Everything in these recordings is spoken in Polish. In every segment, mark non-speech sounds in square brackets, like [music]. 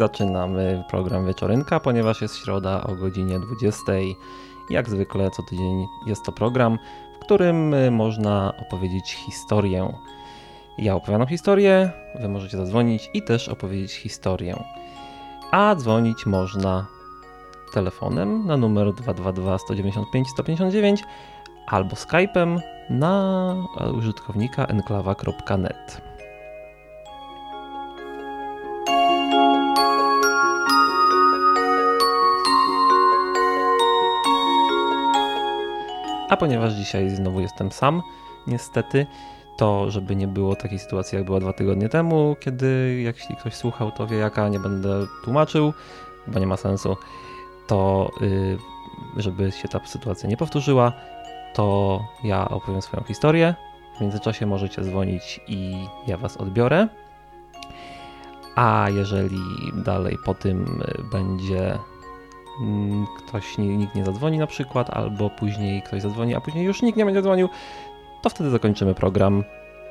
zaczynamy program Wieczorynka, ponieważ jest środa o godzinie 20. Jak zwykle co tydzień jest to program, w którym można opowiedzieć historię. Ja opowiadam historię, wy możecie zadzwonić i też opowiedzieć historię. A dzwonić można telefonem na numer 222 195 159 albo Skype'em na użytkownika enklawa.net. ponieważ dzisiaj znowu jestem sam, niestety, to żeby nie było takiej sytuacji, jak była dwa tygodnie temu, kiedy jeśli ktoś słuchał, to wie jaka, nie będę tłumaczył, bo nie ma sensu, to yy, żeby się ta sytuacja nie powtórzyła, to ja opowiem swoją historię. W międzyczasie możecie dzwonić i ja was odbiorę. A jeżeli dalej po tym będzie mm, ktoś, nikt nie zadzwoni na przykład, albo później ktoś zadzwoni, a później już nikt nie będzie dzwonił, to wtedy zakończymy program,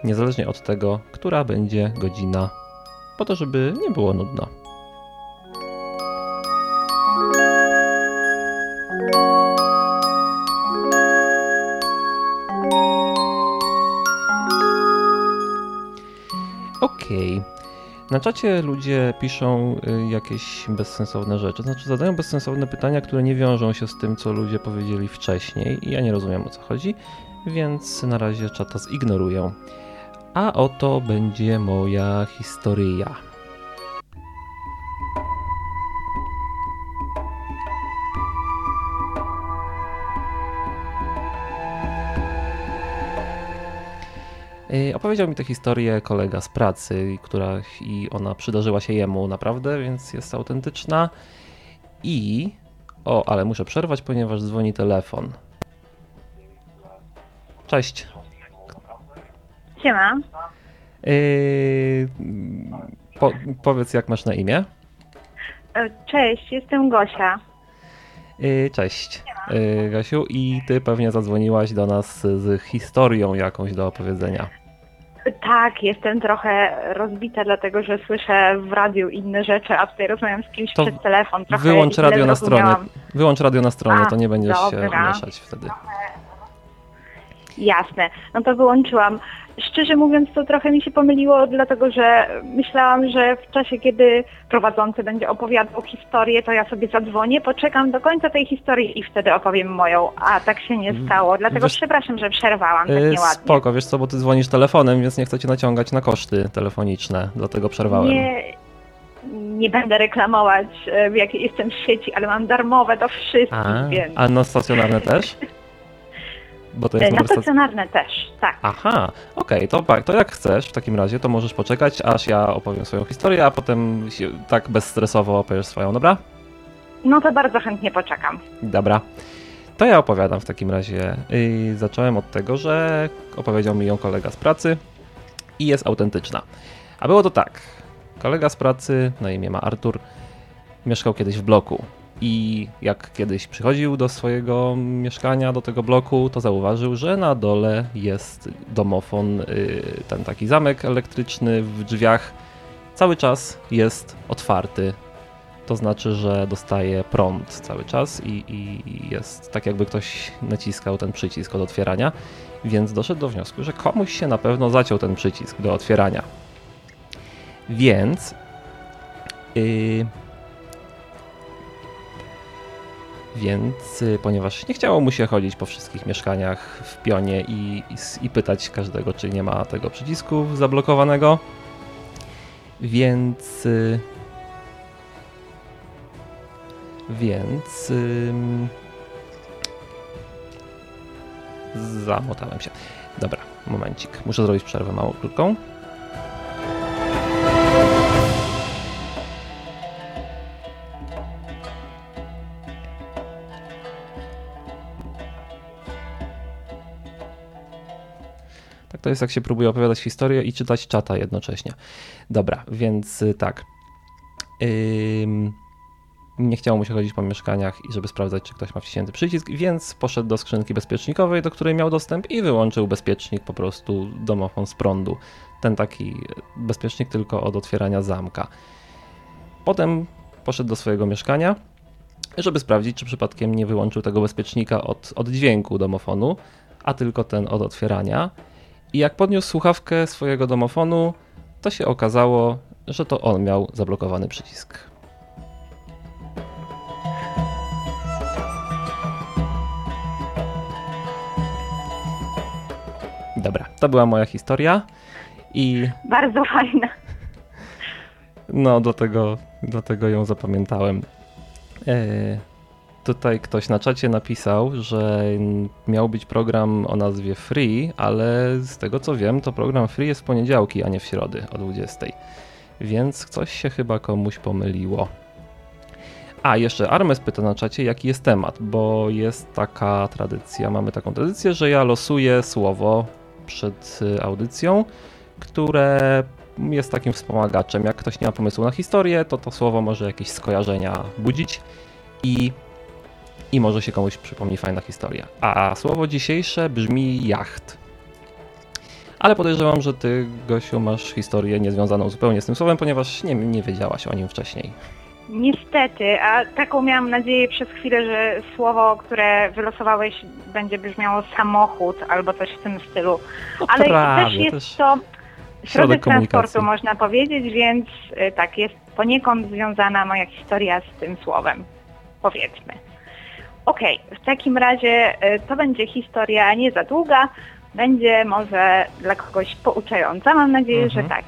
niezależnie od tego, która będzie godzina, po to, żeby nie było nudno. Na czacie ludzie piszą y, jakieś bezsensowne rzeczy, znaczy zadają bezsensowne pytania, które nie wiążą się z tym, co ludzie powiedzieli wcześniej i ja nie rozumiem o co chodzi, więc na razie czata zignoruję. A oto będzie moja historia. Opowiedział mi tę historię kolega z pracy, która i ona przydarzyła się jemu naprawdę, więc jest autentyczna. I o, ale muszę przerwać, ponieważ dzwoni telefon. Cześć. Siema. Yy, po, powiedz, jak masz na imię? E, cześć, jestem Gosia. Yy, cześć, yy, Gasiu. I ty pewnie zadzwoniłaś do nas z historią jakąś do opowiedzenia. Tak, jestem trochę rozbita, dlatego że słyszę w radiu inne rzeczy, a tutaj rozmawiam z kimś to przez telefon. Trochę wyłącz radio na stronie. Wyłącz radio na stronie, a, to nie będziesz dobra. się mieszać wtedy. Jasne, no to wyłączyłam. Szczerze mówiąc, to trochę mi się pomyliło, dlatego że myślałam, że w czasie, kiedy prowadzący będzie opowiadał historię, to ja sobie zadzwonię, poczekam do końca tej historii i wtedy opowiem moją, a tak się nie stało. Dlatego wiesz, przepraszam, że przerwałam tak yy, nieładnie. Spoko, wiesz co, bo ty dzwonisz telefonem, więc nie chcę cię naciągać na koszty telefoniczne, dlatego przerwałem. Nie, nie będę reklamować, e, w jakiej jestem sieci, ale mam darmowe do wszystkich, a, więc... A no stacjonarne też? [laughs] Bo to jest na stacjonarne też, tak. Aha, okej, okay, to, to jak chcesz w takim razie, to możesz poczekać, aż ja opowiem swoją historię, a potem się, tak bezstresowo opowiesz swoją, dobra? No to bardzo chętnie poczekam. Dobra. To ja opowiadam w takim razie. Zacząłem od tego, że opowiedział mi ją kolega z pracy i jest autentyczna. A było to tak. Kolega z pracy, na imię ma Artur, mieszkał kiedyś w bloku i jak kiedyś przychodził do swojego mieszkania, do tego bloku, to zauważył, że na dole jest domofon, y, ten taki zamek elektryczny w drzwiach. Cały czas jest otwarty. To znaczy, że dostaje prąd cały czas i, i jest tak, jakby ktoś naciskał ten przycisk od otwierania. Więc doszedł do wniosku, że komuś się na pewno zaciął ten przycisk do otwierania. Więc. Yy, Więc y, ponieważ nie chciało mu się chodzić po wszystkich mieszkaniach w pionie i, i, i pytać każdego, czy nie ma tego przycisku zablokowanego, więc. Y, więc. Zamotałem się. Dobra, momencik. Muszę zrobić przerwę małą, krótką. To jest jak się próbuje opowiadać historię i czytać czata jednocześnie. Dobra, więc y, tak. Nie chciało mu się chodzić po mieszkaniach i żeby sprawdzać, czy ktoś ma wciśnięty przycisk, więc poszedł do skrzynki bezpiecznikowej, do której miał dostęp i wyłączył bezpiecznik po prostu domofon z prądu. Ten taki bezpiecznik tylko od otwierania zamka. Potem poszedł do swojego mieszkania, żeby sprawdzić, czy przypadkiem nie wyłączył tego bezpiecznika od, od dźwięku domofonu, a tylko ten od otwierania. I jak podniósł słuchawkę swojego domofonu, to się okazało, że to on miał zablokowany przycisk. Dobra, to była moja historia i... Bardzo fajna. No, do tego, do tego ją zapamiętałem. E, tutaj ktoś na czacie napisał, że miał być program o nazwie Free, ale z tego co wiem, to program Free jest w poniedziałki, a nie w środy o 20. Więc coś się chyba komuś pomyliło. A, jeszcze Armes pyta na czacie, jaki jest temat, bo jest taka tradycja, mamy taką tradycję, że ja losuję słowo przed y, audycją, które jest takim wspomagaczem. Jak ktoś nie ma pomysłu na historię, to to słowo może jakieś skojarzenia budzić i, i może się komuś przypomni fajna historia. A słowo dzisiejsze brzmi jacht. Ale podejrzewam, że ty, Gosiu, masz historię niezwiązaną zupełnie z tym słowem, ponieważ nie, nie wiedziałaś o nim wcześniej. Niestety, a taką miałam nadzieję przez chwilę, że słowo, które wylosowałeś, będzie brzmiało samochód albo coś w tym stylu. No Ale prawie, też jest też to środek transportu, można powiedzieć, więc y, tak, jest poniekąd związana moja historia z tym słowem. Powiedzmy. Okej, w takim razie y, to będzie historia nie za długa, będzie może dla kogoś pouczająca, mam nadzieję, Mhm. że tak.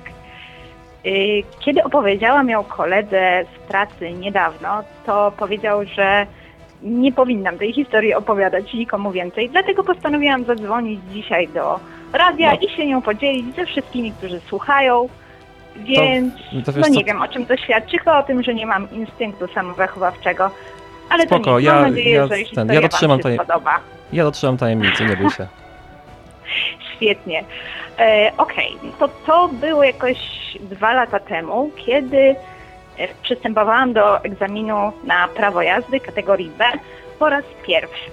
Y, Kiedy opowiedziałam ją koledze z pracy niedawno, to powiedział, że nie powinnam tej historii opowiadać nikomu więcej, dlatego postanowiłam zadzwonić dzisiaj do radia No. i się nią podzielić ze wszystkimi, którzy słuchają. Więc to wiesz no nie co? wiem o czym to świadczy, chyba o tym, że nie mam instynktu samozachowawczego. Ale Spoko, nic, ja- mam nadzieję, ja że ten, ja dotrzymam wam się spodoba. Ja dotrzymam tajemnicy, nie bój się. [laughs] Świetnie. E, Okej, to to było jakoś dwa lata temu, kiedy e, przystępowałam do egzaminu na prawo jazdy kategorii B po raz pierwszy.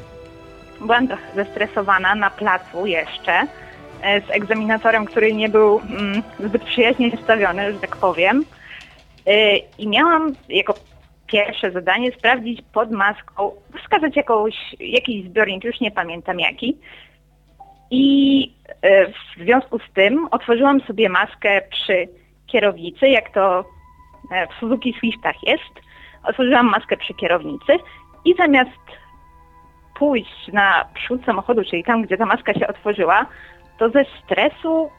Byłam trochę zestresowana na placu jeszcze e, z egzaminatorem, który nie był mm, zbyt przyjaźnie nastawiony, że tak powiem. E, I miałam jako pierwsze zadanie sprawdzić pod maską, wskazać jakąś, jakiś zbiornik, już nie pamiętam jaki, i e, w związku z tym otworzyłam sobie maskę przy kierownicy, jak to e, w Suzuki Swiftach jest. Otworzyłam maskę przy kierownicy i zamiast pójść na przód samochodu, czyli tam, gdzie ta maska się otworzyła, to ze stresu,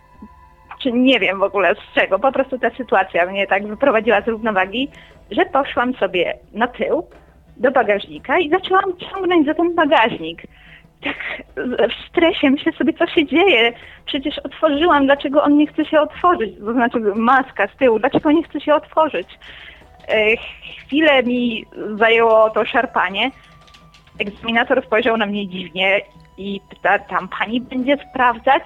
czy nie wiem w ogóle z czego, po prostu ta sytuacja mnie tak wyprowadziła z równowagi, że poszłam sobie na tył do bagażnika i zaczęłam ciągnąć za ten bagażnik tak w stresie myślę sobie, co się dzieje. Przecież otworzyłam, dlaczego on nie chce się otworzyć? To znaczy maska z tyłu, dlaczego nie chce się otworzyć? Chwilę mi zajęło to szarpanie. Egzaminator spojrzał na mnie dziwnie i pyta, tam pani będzie sprawdzać?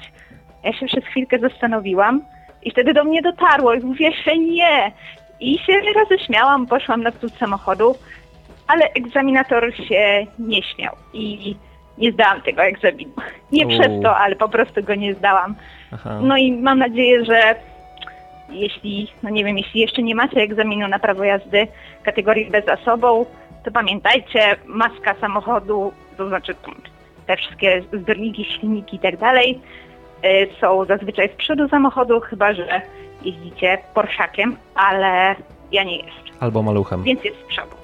Ja się przez chwilkę zastanowiłam i wtedy do mnie dotarło i mówię, że nie. I się roześmiałam, poszłam na przód samochodu, ale egzaminator się nie śmiał i nie zdałam tego egzaminu. Nie U. przez to, ale po prostu go nie zdałam. Aha. No i mam nadzieję, że jeśli, no nie wiem, jeśli jeszcze nie macie egzaminu na prawo jazdy kategorii B za sobą, to pamiętajcie, maska samochodu, to znaczy te wszystkie zbiorniki, silniki i tak dalej, są zazwyczaj z przodu samochodu, chyba że jeździcie Porszakiem, ale ja nie jeżdżę Albo maluchem. więc jest z przodu.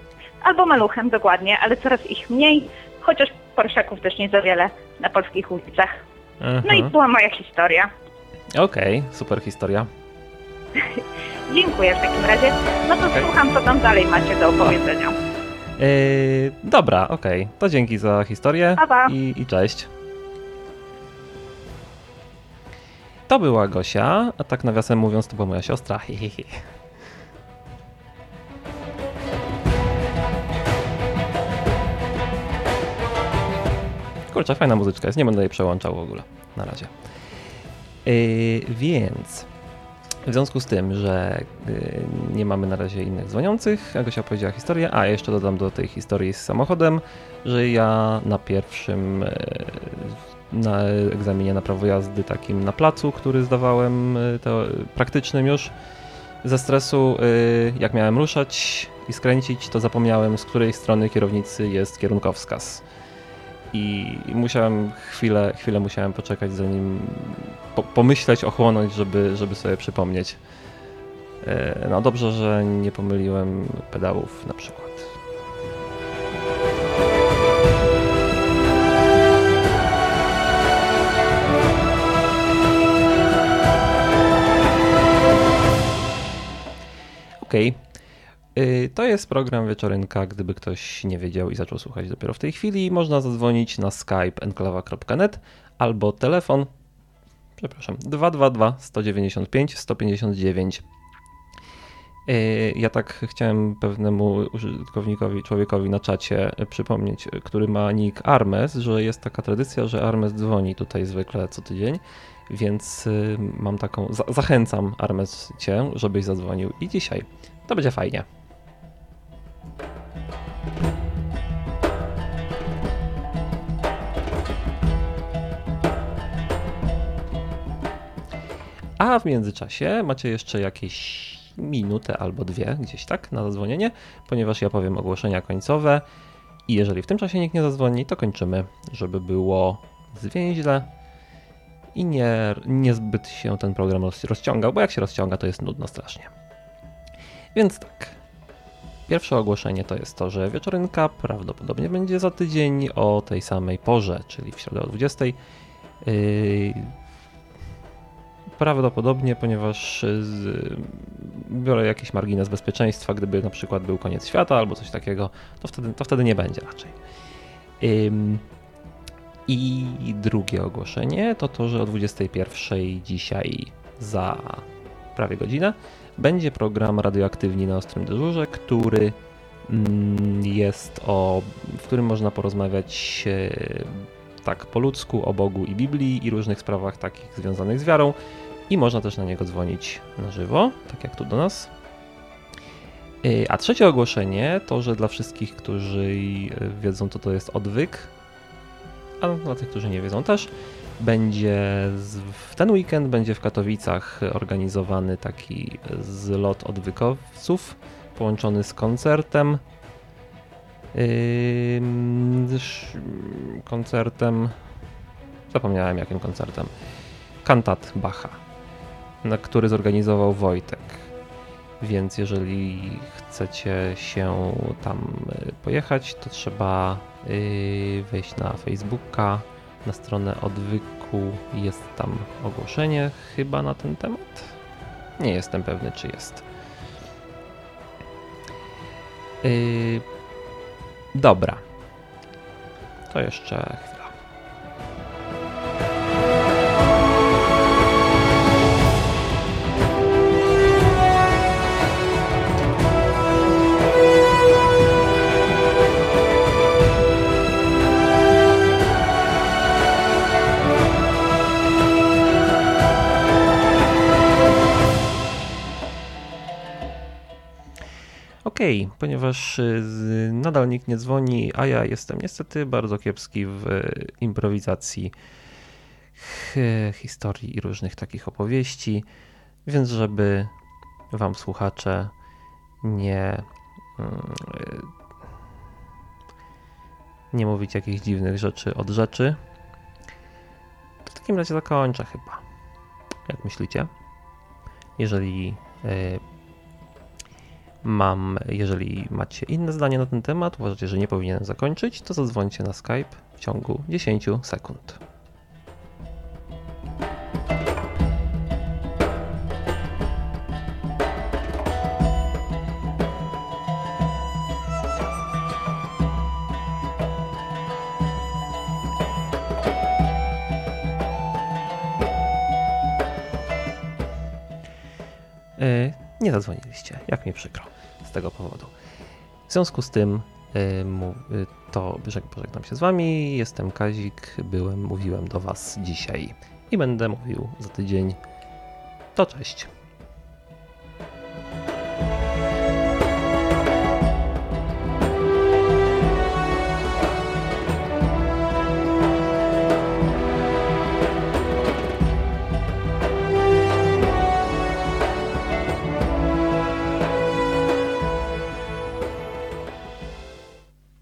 Albo maluchem, dokładnie, ale coraz ich mniej, chociaż Porszaków też nie za wiele na polskich ulicach. No i Mhm. była moja historia. Okej, super historia. [laughs] Dziękuję w takim razie. No to Okej. słucham, co tam dalej macie do opowiedzenia. Yy, dobra, okej. To dzięki za historię Pa, pa. i, i cześć. To była Gosia, a tak nawiasem mówiąc, to była moja siostra. Hihihi. Kurczę, fajna muzyczka jest, nie będę jej przełączał w ogóle, na razie. Yy, więc w związku z tym, że yy, nie mamy na razie innych dzwoniących, Agosia powiedziała historię, a jeszcze dodam do tej historii z samochodem, że ja na pierwszym yy, na egzaminie na prawo jazdy takim na placu, który zdawałem yy, to, praktycznym już, Ze stresu, y, jak miałem ruszać i skręcić, to zapomniałem, z której strony kierownicy jest kierunkowskaz. I musiałem chwilę, chwilę musiałem poczekać, zanim po, pomyśleć, ochłonąć, żeby, żeby sobie przypomnieć. Y, no dobrze, że nie pomyliłem pedałów na przykład. Okay. To jest program Wieczorynka, gdyby ktoś nie wiedział i zaczął słuchać dopiero w tej chwili. Można zadzwonić na skype enklawa.net albo telefon, przepraszam, 222 195 159. Ja tak chciałem pewnemu użytkownikowi, człowiekowi na czacie przypomnieć, który ma nick Armes, że jest taka tradycja, że Armes dzwoni tutaj zwykle co tydzień więc y, mam taką. Zachęcam Armes cię, żebyś zadzwonił i dzisiaj. To będzie fajnie. A w międzyczasie macie jeszcze jakieś minutę albo dwie gdzieś tak na zadzwonienie, ponieważ ja powiem ogłoszenia końcowe i jeżeli w tym czasie nikt nie zadzwoni, to kończymy, żeby było zwięźle i nie, niezbyt się ten program rozciągał, bo jak się rozciąga, to jest nudno strasznie. Więc tak. Pierwsze ogłoszenie to jest to, że wieczorynka prawdopodobnie będzie za tydzień o tej samej porze, czyli w środę o 20. Yy, prawdopodobnie, ponieważ biorę jakiś margines bezpieczeństwa, gdyby na przykład był koniec świata albo coś takiego, to wtedy, to wtedy nie będzie raczej. I drugie ogłoszenie to to, że o 21 dzisiaj za prawie godzinę będzie program Radioaktywni na Ostrym Dyżurze, który mm, jest o, w którym można porozmawiać tak po ludzku o Bogu i Biblii i różnych sprawach takich związanych z wiarą i można też na niego dzwonić na żywo, tak jak tu do nas. Y, a trzecie ogłoszenie to, że dla wszystkich, którzy y, wiedzą, co to jest odwyk, a dla tych, którzy nie wiedzą też, będzie w ten weekend będzie w Katowicach organizowany taki zlot odwykowców połączony z koncertem. Koncertem. Zapomniałem jakim koncertem. Kantat Bacha, na który zorganizował Wojtek. Więc jeżeli chcecie się tam y, pojechać, to trzeba y, wejść na Facebooka, na stronę odwyku. Jest tam ogłoszenie chyba na ten temat. Nie jestem pewny, czy jest. Yy, dobra. To jeszcze Okej, ponieważ y, nadal nikt nie dzwoni, a ja jestem niestety bardzo kiepski w improwizacji historii i różnych takich opowieści, więc żeby wam słuchacze nie mm, nie mówić jakichś dziwnych rzeczy od rzeczy, to w takim razie zakończę chyba. Jak myślicie? Jeżeli y, Mam, jeżeli macie inne zdanie na ten temat, uważacie, że nie powinienem zakończyć, to zadzwońcie na Skype w ciągu 10 sekund. Zadzwoniliście. Jak mi przykro z tego powodu. W związku z tym y, y, to pożegnam się z wami. Jestem Kazik, byłem, mówiłem do was dzisiaj i będę mówił za tydzień. To cześć.